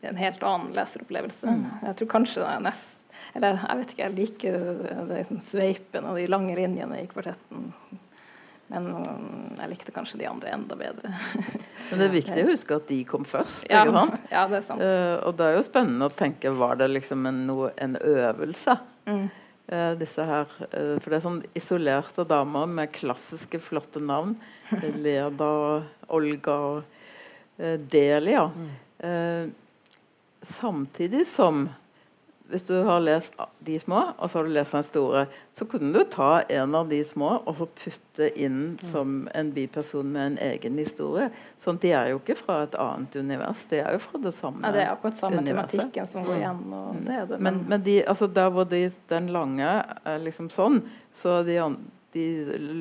en helt annen leseropplevelse. Jeg tror kanskje det er nest Eller jeg vet ikke, jeg liker det, det liksom sveipen og de lange linjene i kvartetten. Men mm, jeg likte kanskje de andre enda bedre. Men det er viktig å huske at de kom først. ja, ikke sant? ja, det er sant. Uh, og det er jo spennende å tenke Var det liksom en, noe, en øvelse? Mm. uh, disse her, Uh, for det er sånn isolerte damer med klassiske, flotte navn. Leda og Olga og Delia. Eh, samtidig som hvis du har lest de små, og så har du lest den store, så kunne du ta en av de små og så putte inn som en biperson med en egen historie. Sånn at de er jo ikke fra et annet univers, de er jo fra det samme Ja, det er akkurat samme universet. tematikken som går igjen. Og det er det, Men, men de, altså der hvor de, den lange er liksom sånn, så de, de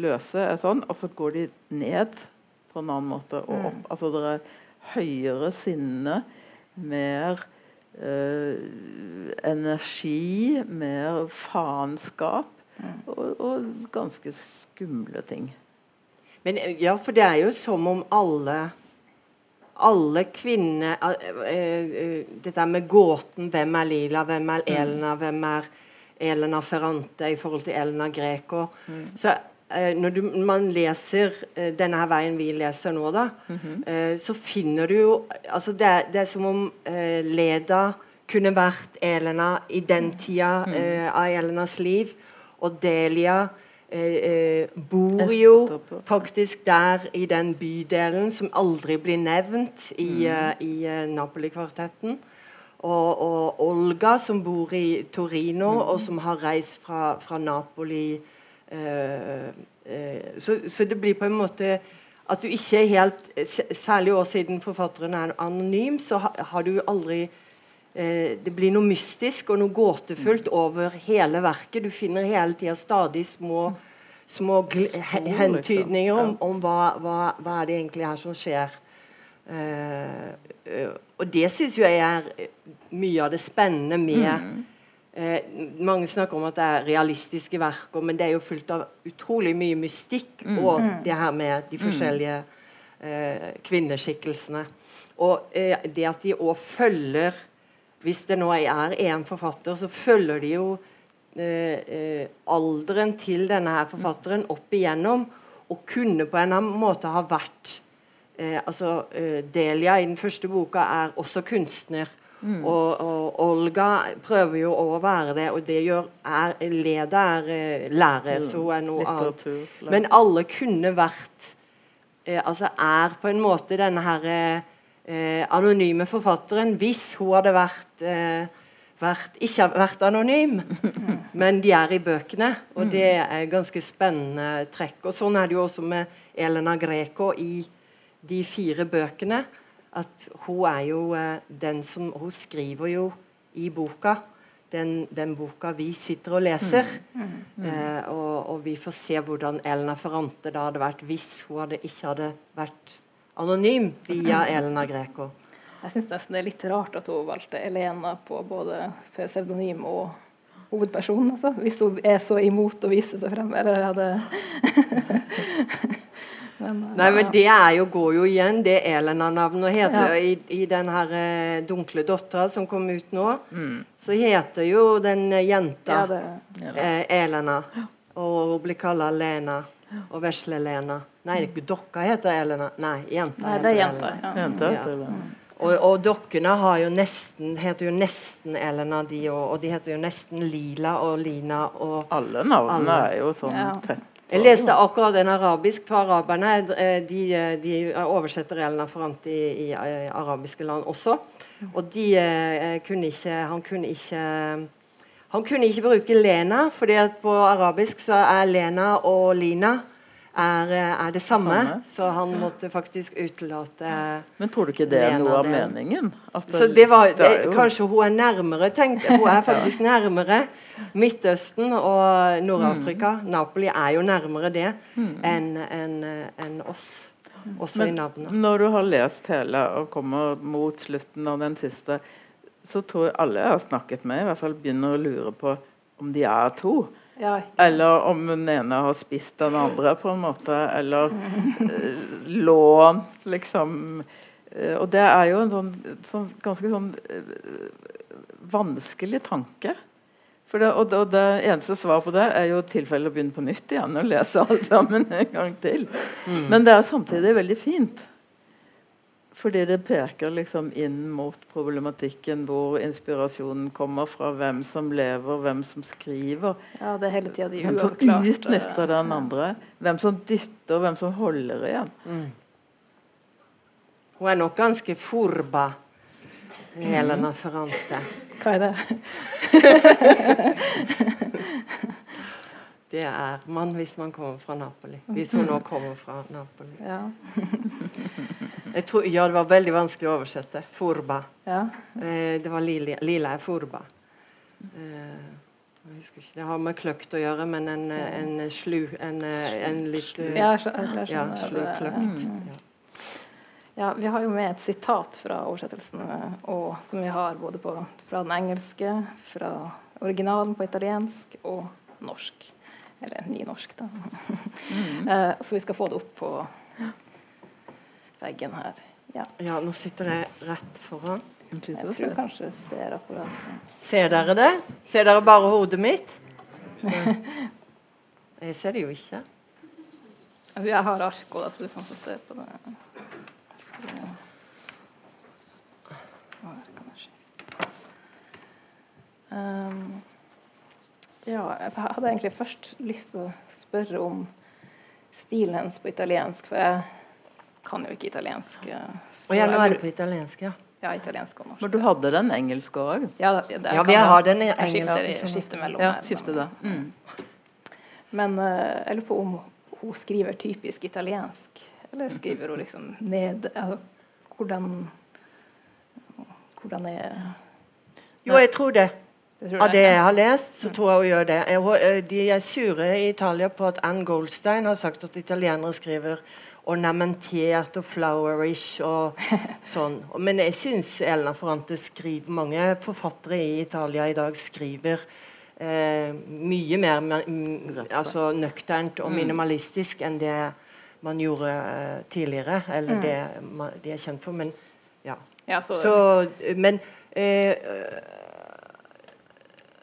løse er sånn, og så går de ned på en annen måte og opp. Altså det er høyere sinne, mer eh, energi, mer faenskap og, og ganske skumle ting. Men eh, ja, for det er jo som om alle alle kvinner eh, eh, Dette med gåten Hvem er Lila, hvem er Elena, hvem er Elena Ferrante i forhold til Elena Greco. Så eh, når du, man leser eh, denne her veien vi leser nå, da, eh, så finner du jo altså det, er, det er som om eh, Leda kunne vært Elena i den tida eh, av Elenas liv, og Delia eh, eh, bor jo faktisk der i den bydelen som aldri blir nevnt i, eh, i eh, Napoli-kvartetten. Og, og Olga, som bor i Torino, og som har reist fra, fra Napoli eh, eh, så, så det blir på en måte at du ikke er helt Særlig år siden forfatteren er anonym, så ha, har du aldri eh, Det blir noe mystisk og noe gåtefullt over hele verket. Du finner hele tida stadig små små Spor, hentydninger om, liksom. om hva, hva, hva er det egentlig her som skjer. Uh, uh, og det syns jeg er eh, mye av det spennende med eh, Mange snakker om at det er realistiske verker, men det er jo fullt av utrolig mye mystikk og det her med de forskjellige eh, kvinneskikkelsene. Og eh, det at de òg følger Hvis det nå er én forfatter, så følger de jo eh, eh, alderen til denne her forfatteren opp igjennom, og kunne på en annen måte ha vært eh, altså Delia i den første boka er også kunstner. Og, og Olga prøver jo å være det, og det gjør er, Leda er lærer, lærer, så hun er noe annet. Men alle kunne vært eh, Altså er på en måte denne her eh, anonyme forfatteren hvis hun hadde vært, eh, vært ikke vært anonym. Men de er i bøkene, og det er ganske spennende trekk. Og sånn er det jo også med Elena Greco i de fire bøkene. At hun er jo eh, den som Hun skriver jo i boka. Den, den boka vi sitter og leser. Eh, og, og vi får se hvordan Elna Ferrante da hadde vært hvis hun hadde, ikke hadde vært anonym via Elna Greco. Jeg syns nesten det er litt rart at hun valgte Elena på både pseudonym og hovedperson. Altså. Hvis hun er så imot å vise seg frem. Eller hadde Nei, men det er jo, går jo igjen, det Elena-navnet heter Ja. i, i den her eh, dunkle dattera som kom ut nå. Så heter jo den eh, jenta ja, det, eh, Elena. Og hun blir kalla Lena. Og Vesle-Lena. Nei, ikke dokka heter Elena. Nei, jenta nei, det er heter jenta. Elena. Jenta, Ja. Og, og dokkene har jo nesten, heter jo nesten Elena, de òg. Og de heter jo nesten Lila og Lina og Alle navnene Alle. er jo sånn Ja. tett. Jeg leste akkurat en arabisk for araberne. eh, De, eh, de oversetter Elena Ferrante i, i eh, arabiske land også. Og de kunne ikke Han kunne ikke Han kunne ikke bruke Lena, fordi på arabisk så er Lena og Lina er, eh, er det samme. Samme. Så han måtte faktisk utelate Men tror du ikke det er noe av det- meningen? Så det var, det det, Kanskje hun er nærmere, tenkt. Hun er faktisk nærmere Midtøsten og Nord-Afrika. Mm. Napoli er jo nærmere det enn enn, en, en oss. Også i navnet. når du har lest hele og kommer mot slutten av den siste, så tror jeg alle jeg har snakket med, i hvert fall begynner å lure på om de er to. Ja. Eller om den ene har spist den andre, på en måte. Eller eh, lånt, liksom. Eh, og det er jo en sånn, sånn ganske sånn eh, vanskelig tanke. For det, og, det, og det eneste svaret på det er jo tilfelle å begynne på nytt igjen og lese alt sammen en gang til. Men det er samtidig veldig fint. Fordi det peker liksom inn mot problematikken hvor inspirasjonen kommer fra, hvem som lever, hvem som skriver. Ja, det er hele tiden de Hvem som utnytter den andre. Hvem som dytter, hvem som holder igjen. Hun er nok ganske forba, Helena Ferrante. Hva er det? Det er man hvis man kommer fra Napoli. Hvis hun nå kommer fra Napoli. Ja. Jeg tror, ja, det var veldig vanskelig å oversette. Furba. ja. Eh, det var lila, lila er furba. Eh. Det har med kløkt å gjøre, men en, en slu En, en litt eh, Ja, ja, slu kløkt. Ja. Ja, vi har jo med et sitat fra oversettelsen, eh, og, som vi har både på, fra den engelske, fra originalen på italiensk og norsk. Eller nynorsk, da. Eh, så vi skal få det opp på veggen her. Ja, ja, nå sitter jeg rett foran. jeg tror kanskje jeg ser akkurat sånn. Ser dere det? Ser dere bare hodet mitt? Jeg ser det jo ikke. Jeg har ark òg, så du kan få se på det. Um, ja, jeg hadde egentlig først lyst til å spørre om stilen hennes på italiensk, for jeg kan jo ikke italiensk. eh, så Og jeg er på italiensk, ja. Ja, italiensk og norsk. Men du hadde den engelske òg? Ja, det, det, Ja, vi jeg- har den engelske. Jeg engelsk, skifter, liksom. mellom Ja, her, skifte men- det. Mm. Men uh, jeg lurer på om hun skriver typisk italiensk, eller skriver hun liksom ned altså, Hvordan Hvordan er Jo, jeg tror det. Av det jeg. har lest, så tror jeg hun gjør det. Jeg, de er sure i Italia på at Ann Goldstein har sagt at italienere skriver ornamentert og flowerish og sånn. Men jeg syns Elena Ferrante skriver Mange forfattere i Italia i dag skriver eh, mye mer men- mm, altså nøkternt og minimalistisk enn det man gjorde eh, tidligere. Eller det ma- de er kjent for. Men ja. Ja, så, Så, men eh,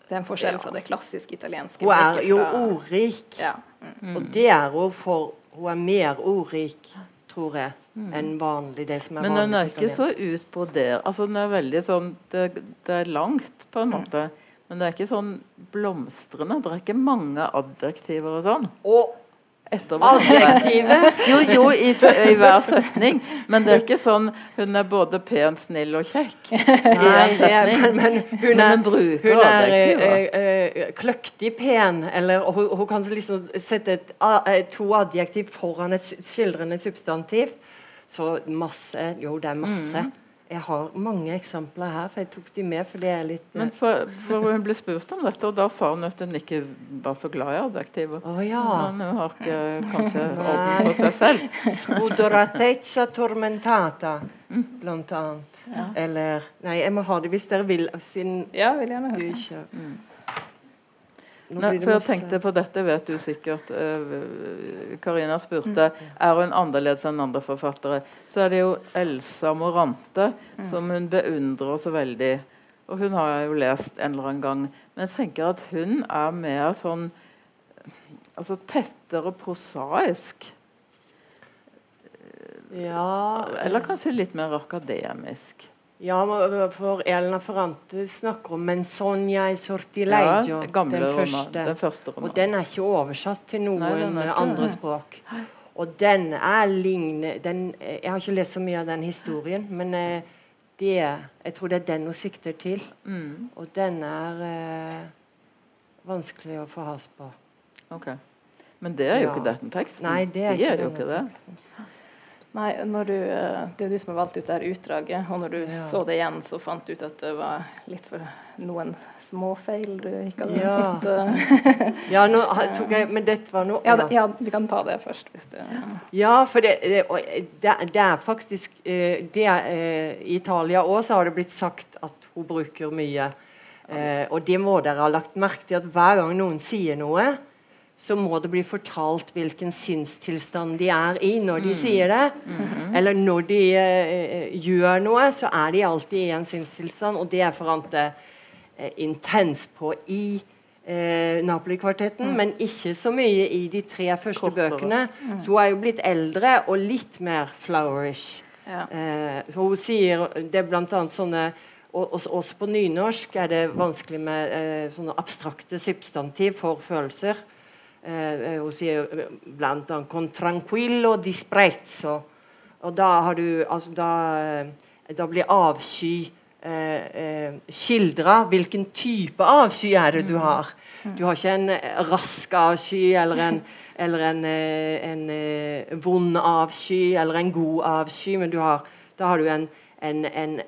det er en forskjell fra det klassiske italienske. Hun er jo fra- ordrik. Ja. Og det er hun for Hun er mer ordrik, tror jeg, enn vanlig. det som er Men vanlig den er på ikke så utbrodert. Altså, hun er veldig sånn det, det er langt, på en måte. Men det er ikke sånn blomstrende. Det er ikke mange adjektiver og sånn. Og. Adjektivet Jo, jo, i, i hver setning. Men det er ikke sånn hun er både pen, snill og kjekk i Nei, er, men, men hun er, hun er adjektiver. eh, eh, kløktig pen, eller hun, hun kan liksom sette et, eh, to adjektiv foran et skildrende substantiv. Så masse Jo, det er masse. Mm. Jeg har mange eksempler her, for jeg tok de med, for jeg er litt eh, Men for, for hun ble spurt om dette, og da sa hun at hun ikke var så glad i adjektiver. Oh, ja. Men hun har ikke kanskje orden på seg selv. Odoratezza tormentata, blant annet. Eller Nei, jeg må ha det hvis dere vil, siden ja, vil gjerne du høre. ikke Nå Nei, for jeg tenkte på dette vet du sikkert. eh, Karina spurte er hun annerledes enn andre forfattere. Så er det jo Elsa Morante som hun beundrer så veldig. Og hun har jeg jo lest en eller annen gang. Men jeg tenker at hun er mer sånn Altså tettere prosaisk. Ja, Eller kanskje litt mer akademisk. Ja, for Elna Ferrante snakker om 'Mensonia i sortileggio', Ja, den, den første. den første Og den er ikke oversatt til noen Nei, den andre språk. Og den er lignende den, Jeg har ikke lest så mye av den historien, men det, jeg tror det er den hun sikter til. Mm, Og den er eh, vanskelig å få has på. ok. Men det er jo Ja. ikke denne teksten. Nei, det er det ikke er jo ikke det. teksten. Nei, du, eh, det er du som har valgt ut det her utdraget, og når du Ja. så det igjen, så fant du ut at det var litt for noen småfeil du ikke hadde Ja. fått uh, Ja, nå tok jeg, men dette var noe ja, ja, vi kan ta det først, hvis du Ja, for det, det, det, det er faktisk eh, det er, eh, I Italia òg så har det blitt sagt at hun bruker mye Eh, og det må dere ha lagt merke til at hver gang noen sier noe, så må det bli fortalt hvilken sinnstilstand de er i når de sier det. Eller når de uh, gjør noe, så er de alltid i en sinnstilstand, og det er forante uh, intens på i uh, Napoli-kvartetten, men ikke så mye i de tre første Kortere. bøkene. Så hun er jo blitt eldre og litt mer flowerish. Ja. Eh, så hun sier Det er annet sånne også, også på nynorsk er det vanskelig med sånne abstrakte substantiv for følelser. Eh, eh, sier eh, blant annet 'con tranquillo disprezzo'. Og da har du altså da, eh, da blir avsky eh, eh, skildra. Hvilken type avsky er det du har? Du har ikke en rask avsky eller en, eller en, en, en vond avsky eller en god avsky, men du har, da har du en, en, en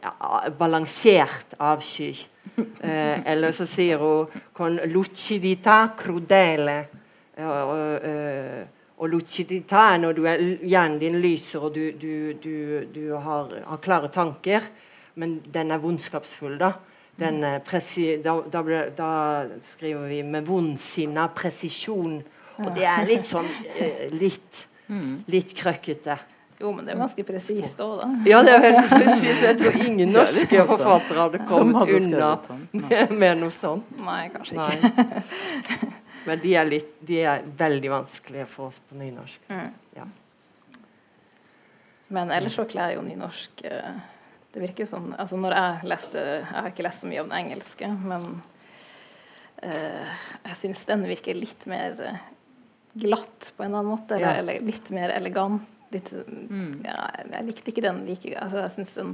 balansert avsky. Eh, eller så sier hun 'con lucidità crudele'. Og, og, eh, og er når du er, hjernen din lyser og du, du, du, du har, har klare tanker, men den er vondskapsfull, da. Den er presi, da, da, da skriver vi med vondsinna presisjon. Og det er litt sånn eh, litt, litt krøkkete. Jo, men det er ganske presist òg, da. Ja, det er veldig presist. Jeg tror ingen norske forfattere hadde kommet hadde unna med, med noe sånt. Nei, kanskje ikke. Nei. Men de er, litt, de er veldig vanskelige for oss på nynorsk. Mm. Ja. Men ellers så kler jo nynorsk eh, Det virker jo som altså Når jeg leser Jeg har ikke lest så mye om den engelske, men uh, jeg syns den virker litt mer eh, glatt på en eller annen måte. Eller, Ja. eller litt mer elegant. Litt, ja, jeg likte ikke den like altså, jeg synes den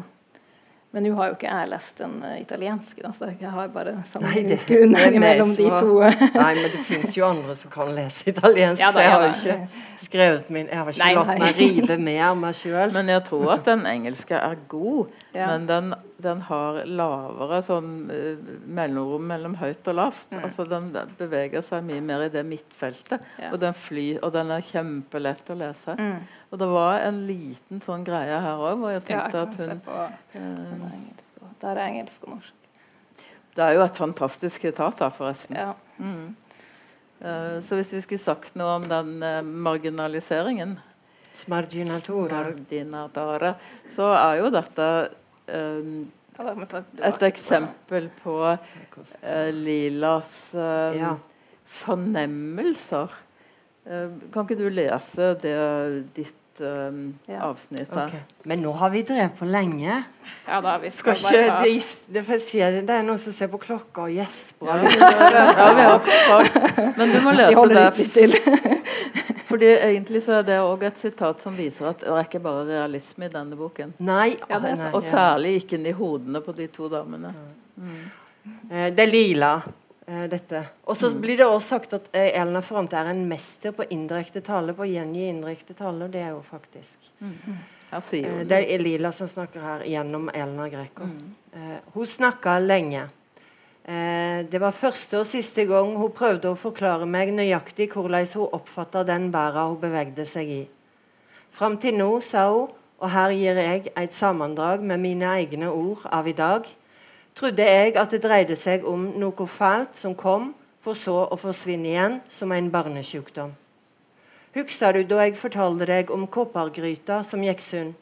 men nå har jo ikke jeg lest den eh, italienske, da, så jeg har bare Nei, det- sammenligningsgrunnlag det meg mellom de to. Nei, men det fins jo andre som kan lese italiensk. Ja da, så jeg har jo ikke skrevet min Jeg har ikke Nei, latt meg rive med av meg sjøl. Men jeg tror at den engelske er god, Ja. men den, den har lavere sånn eh, mellomrom mellom høyt og lavt. Mm. Altså Den beveger seg mye mer i det midtfeltet. Ja. Og den fly, og den er kjempelett å lese. Mm. Og det var en liten sånn greie her òg, hvor jeg Ja, jeg tenkte at hun på er engelsk Der er engelsk og norsk. Det er jo et fantastisk etat da, forresten. Ja. Mm. Eh, så hvis vi skulle sagt noe om den eh, marginaliseringen Smarginatura. Så er jo dette ta et eksempel på uh, Lilas eh, Ja. fornemmelser. Uh, kan ikke du lese det ditt Ja. avsnitt der? Okay. Men nå har vi drevet på lenge. Ja da, vi Skal skal, ikke bare ta det, det, si det, det er noen som ser på klokka og gjesper. Ja, ja. Men du må lese det. Fordi egentlig så er det òg et sitat som viser at det er ikke bare realisme i denne boken. Nei, Ja, det sant. nei, Og særlig ikke inni hodene på de to damene. Mm. Det er lila, eh, dette. Og så blir det også sagt at Elna Elena er en mester på indirekte tale, på å gjengi indirekte tale, og det er jo faktisk. Mm. sier Eh, hun Det er Lila som snakker her gjennom Elna Greco. Mm. hun snakka lenge. Eh, det var første og siste gang hun prøvde å forklare meg nøyaktig hvordan hun oppfatta den verden hun bevegde seg i. Fram til nå, sa hun, og her gir jeg et sammendrag med mine egne ord av i dag, trodde jeg at det dreide seg om noe fælt som kom, for så å forsvinne igjen som en barnesjukdom. Husker du da jeg fortalte deg om koppergryta som gikk sund?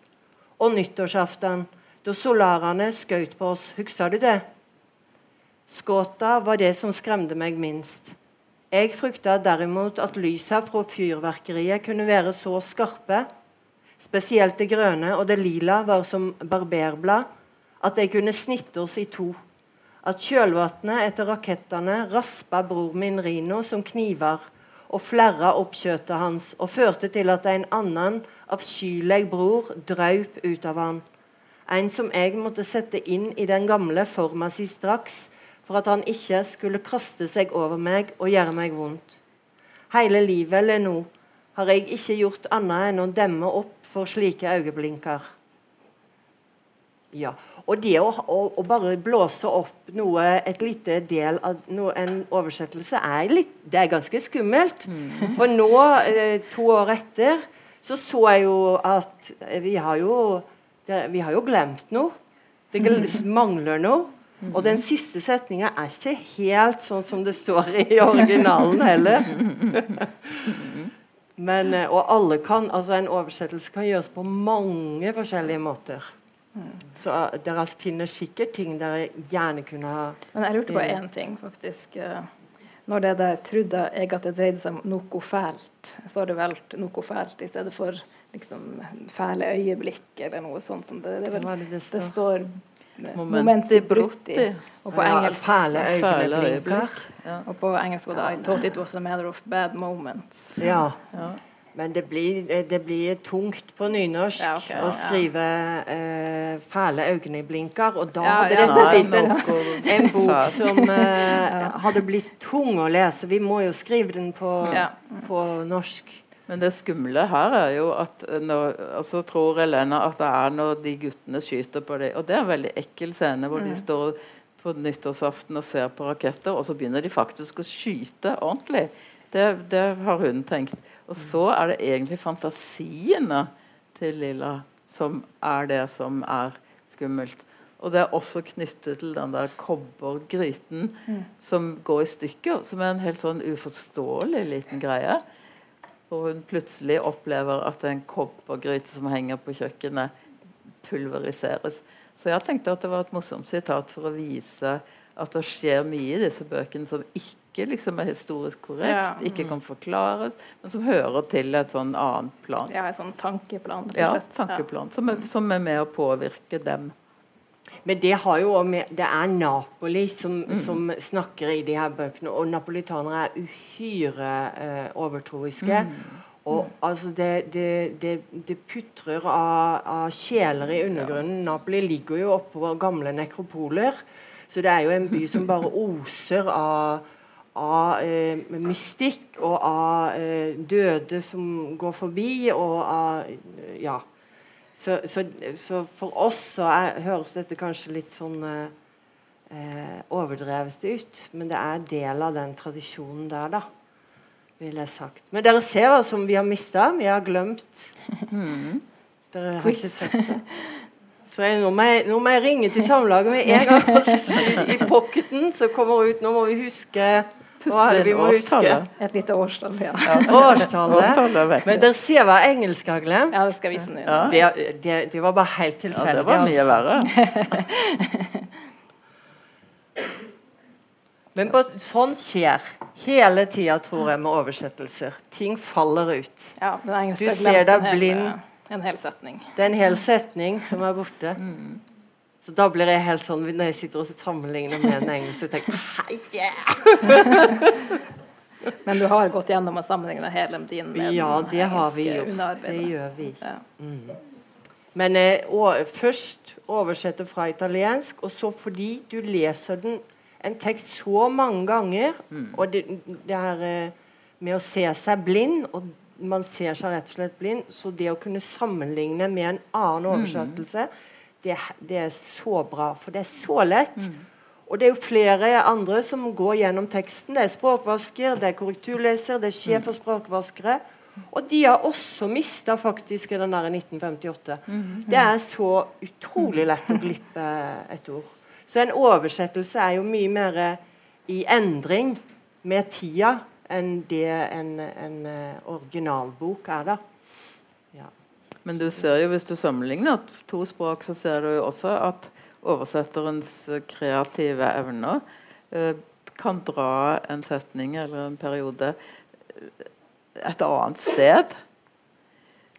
Og nyttårsaften, da solarene skjøt på oss. Husker du det? Skåta var det som skremte meg minst. Jeg frykta derimot at lysa fra fyrverkeriet kunne være så skarpe, spesielt det grønne og det lila var som barberblad, at de kunne snitte oss i to. At kjølvannet etter rakettene raspa bror min Rino som kniver og flerra opp kjøttet hans og førte til at en annen avskyelig bror draup ut av han. En som jeg måtte sette inn i den gamle forma si straks, for at han ikke skulle kaste seg over meg og gjøre meg vondt. Hele livet eller nå har jeg ikke gjort annet enn å demme opp for slike øyeblinker. Ja, og det å, å, å bare blåse opp noe, et lite del av noe, en oversettelse, er, litt, det er ganske skummelt. For nå, eh, to år etter, så så jeg jo at eh, vi har jo, det, vi har jo glemt noe. Det mangler noe. Og den siste setninga er ikke helt sånn som det står i originalen heller. Men, eh, og alle kan, altså En oversettelse kan gjøres på mange forskjellige måter. Så dere finner sikkert ting dere gjerne kunne ha Men jeg lurte på én ting, faktisk. Eh, Når det der trodde jeg at det dreide seg om noe fælt, så har du valgt noe fælt i stedet for liksom fæle øyeblikk eller noe sånt som det. Det, det det det står? Momenti brutti. Og på engelsk fæle øyeblikk. og på engelsk var det I thought it was a matter of bad moments. Ja. Ja. Men det blir, det blir tungt på nynorsk Ja, ok, å ja. skrive eh, fæle øyeblinker, og da hadde dette blitt en, en bok som eh, hadde blitt tung å lese. Vi må jo skrive den på, på norsk. Men det skumle her er jo at eh, når, altså tror Elena at det er når de guttene skyter på dem. Og det er en veldig ekkel scene hvor de står på nyttårsaften og ser på raketter, og så begynner de faktisk å skyte ordentlig. Det, det har hun tenkt. Og så er det egentlig fantasiene til Lilla som er det som er skummelt. Og det er også knyttet til den der kobbergryten som går i stykker, som er en helt sånn uforståelig liten greie. Og hun plutselig opplever at en kobbergryte som henger på kjøkkenet, pulveriseres. Så jeg tenkte at det var et morsomt sitat for å vise at det skjer mye i disse bøkene som ikke liksom er historisk korrekt, Ja. ikke kan forklares, men som hører til et sånn annet plan. Ja, et sånn tankeplan. Ja, tankeplan Ja. Som er, som er med å påvirke dem. Men det med Det er Napoli som, Mm. som snakker i de her bøkene, og napolitanere er uhyre eh, overtroiske. Mm. Og altså det, det, det, det putrer av, av sjeler i undergrunnen. Napoli ligger jo oppå gamle nekropoler, så det er jo en by som bare oser av av eh, mystikk og av eh, døde som går forbi, og av Ja. Så, så, så for oss så er, høres dette kanskje litt sånn eh, eh, overdrevet ut, men det er del av den tradisjonen der, da. Vil jeg sagt. Men dere ser hva som vi har mista. Vi har glemt. Dere har ikke sett det. Så jeg, nå, må jeg, nå må jeg ringe til Samlaget med en gang. I pocketen så kommer ut Nå må vi huske Er det vi må huske? Årstallet. Et lite årstall, ja. Årstallet. Årstallet. Men dere ser hva engelsk har glemt. Ja, det skal vise nå. Ja. Det, det, det var bare helt Ja, tilfeldig. det var mye altså. verre. Men på, sånn skjer hele tida, tror jeg, med oversettelser. Ting faller ut. Ja, den engelske Du har ser glemt deg en hel, blind. En hel setning. Det er en hel setning som er borte. Så da blir jeg helt sånn når jeg sitter og sammenligner med den engelske, tenker jeg Hei, yeah! Men du har gått gjennom og sammenligna hele din med Ja, det har vi gjort. Det gjør vi. Ja. Men eh, først oversette fra italiensk, og så fordi du leser den en tekst så mange ganger, og det, det er eh, med å se seg blind, og man ser seg rett og slett blind, så det å kunne sammenligne med en annen oversettelse, det, det er så bra, for det er så lett. Og det er jo flere andre som går gjennom teksten. Det er språkvasker, det er korrekturleser, det er sjef for språkvaskere. Og de har også mista faktisk den der 1958. Det er så utrolig lett å glippe et ord. Så en oversettelse er jo mye mer i endring med tida enn det en, en eh, originalbok er, da. Men du ser jo, hvis du sammenligner to språk, så ser du jo også at oversetterens eh, kreative evner eh, kan dra en setning eller en periode eh, et annet sted.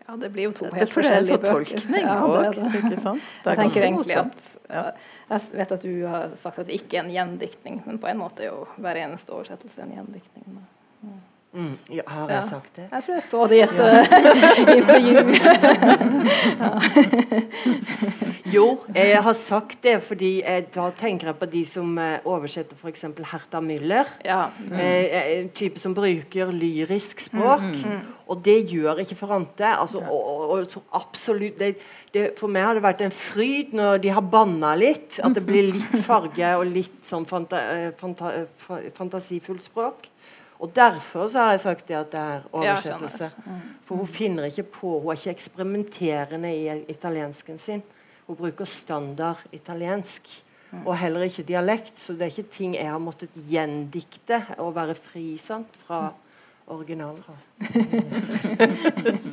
Ja, det blir jo to Det, helt for det forskjellige sånn bøker. Ja, det er det. ikke sant? Er Jeg tenker egentlig at ja, Jeg vet at du har sagt at det ikke er en gjendiktning, men på en måte er jo hver eneste oversettelse en gjendiktning. Mm, ja, har jeg sagt det? Jeg tror jeg så det i et eh, intervju. Jo, jeg har sagt det fordi jeg, da tenker jeg på de som eh, oversetter f.eks. Herta Müller. Ja. Eh, en type som bruker lyrisk språk. Og det gjør ikke Forante. Altså, og, og, absolutt det, det, For meg har det vært en fryd når de har banna litt. At det blir litt farge og litt sånn fanta, eh, fanta, eh, fantasifullt språk. Og derfor så har jeg sagt det at det er oversettelse. For hun finner ikke på Hun er ikke eksperimenterende i italiensken sin. Hun bruker standard italiensk. Og heller ikke dialekt, så det er ikke ting jeg har måttet gjendikte og være fri sant, fra originalrasen.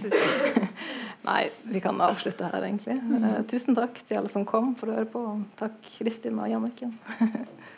Nei, vi kan avslutte her, egentlig. Eh, tusen takk til alle som kom for å høre på. Takk, Kristin og Janniken.